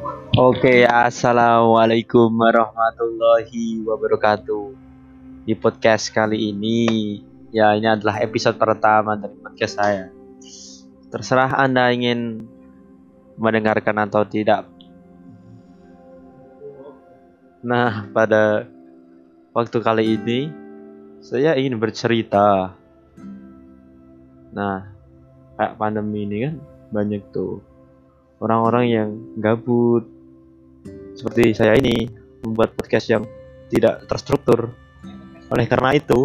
Oke, assalamualaikum warahmatullahi wabarakatuh. Di podcast kali ini, ya ini adalah episode pertama dari podcast saya. Terserah Anda ingin mendengarkan atau tidak. Nah, pada waktu kali ini, saya ingin bercerita. Nah, kayak pandemi ini kan banyak tuh orang-orang yang gabut. Seperti saya ini membuat podcast yang tidak terstruktur. Oleh karena itu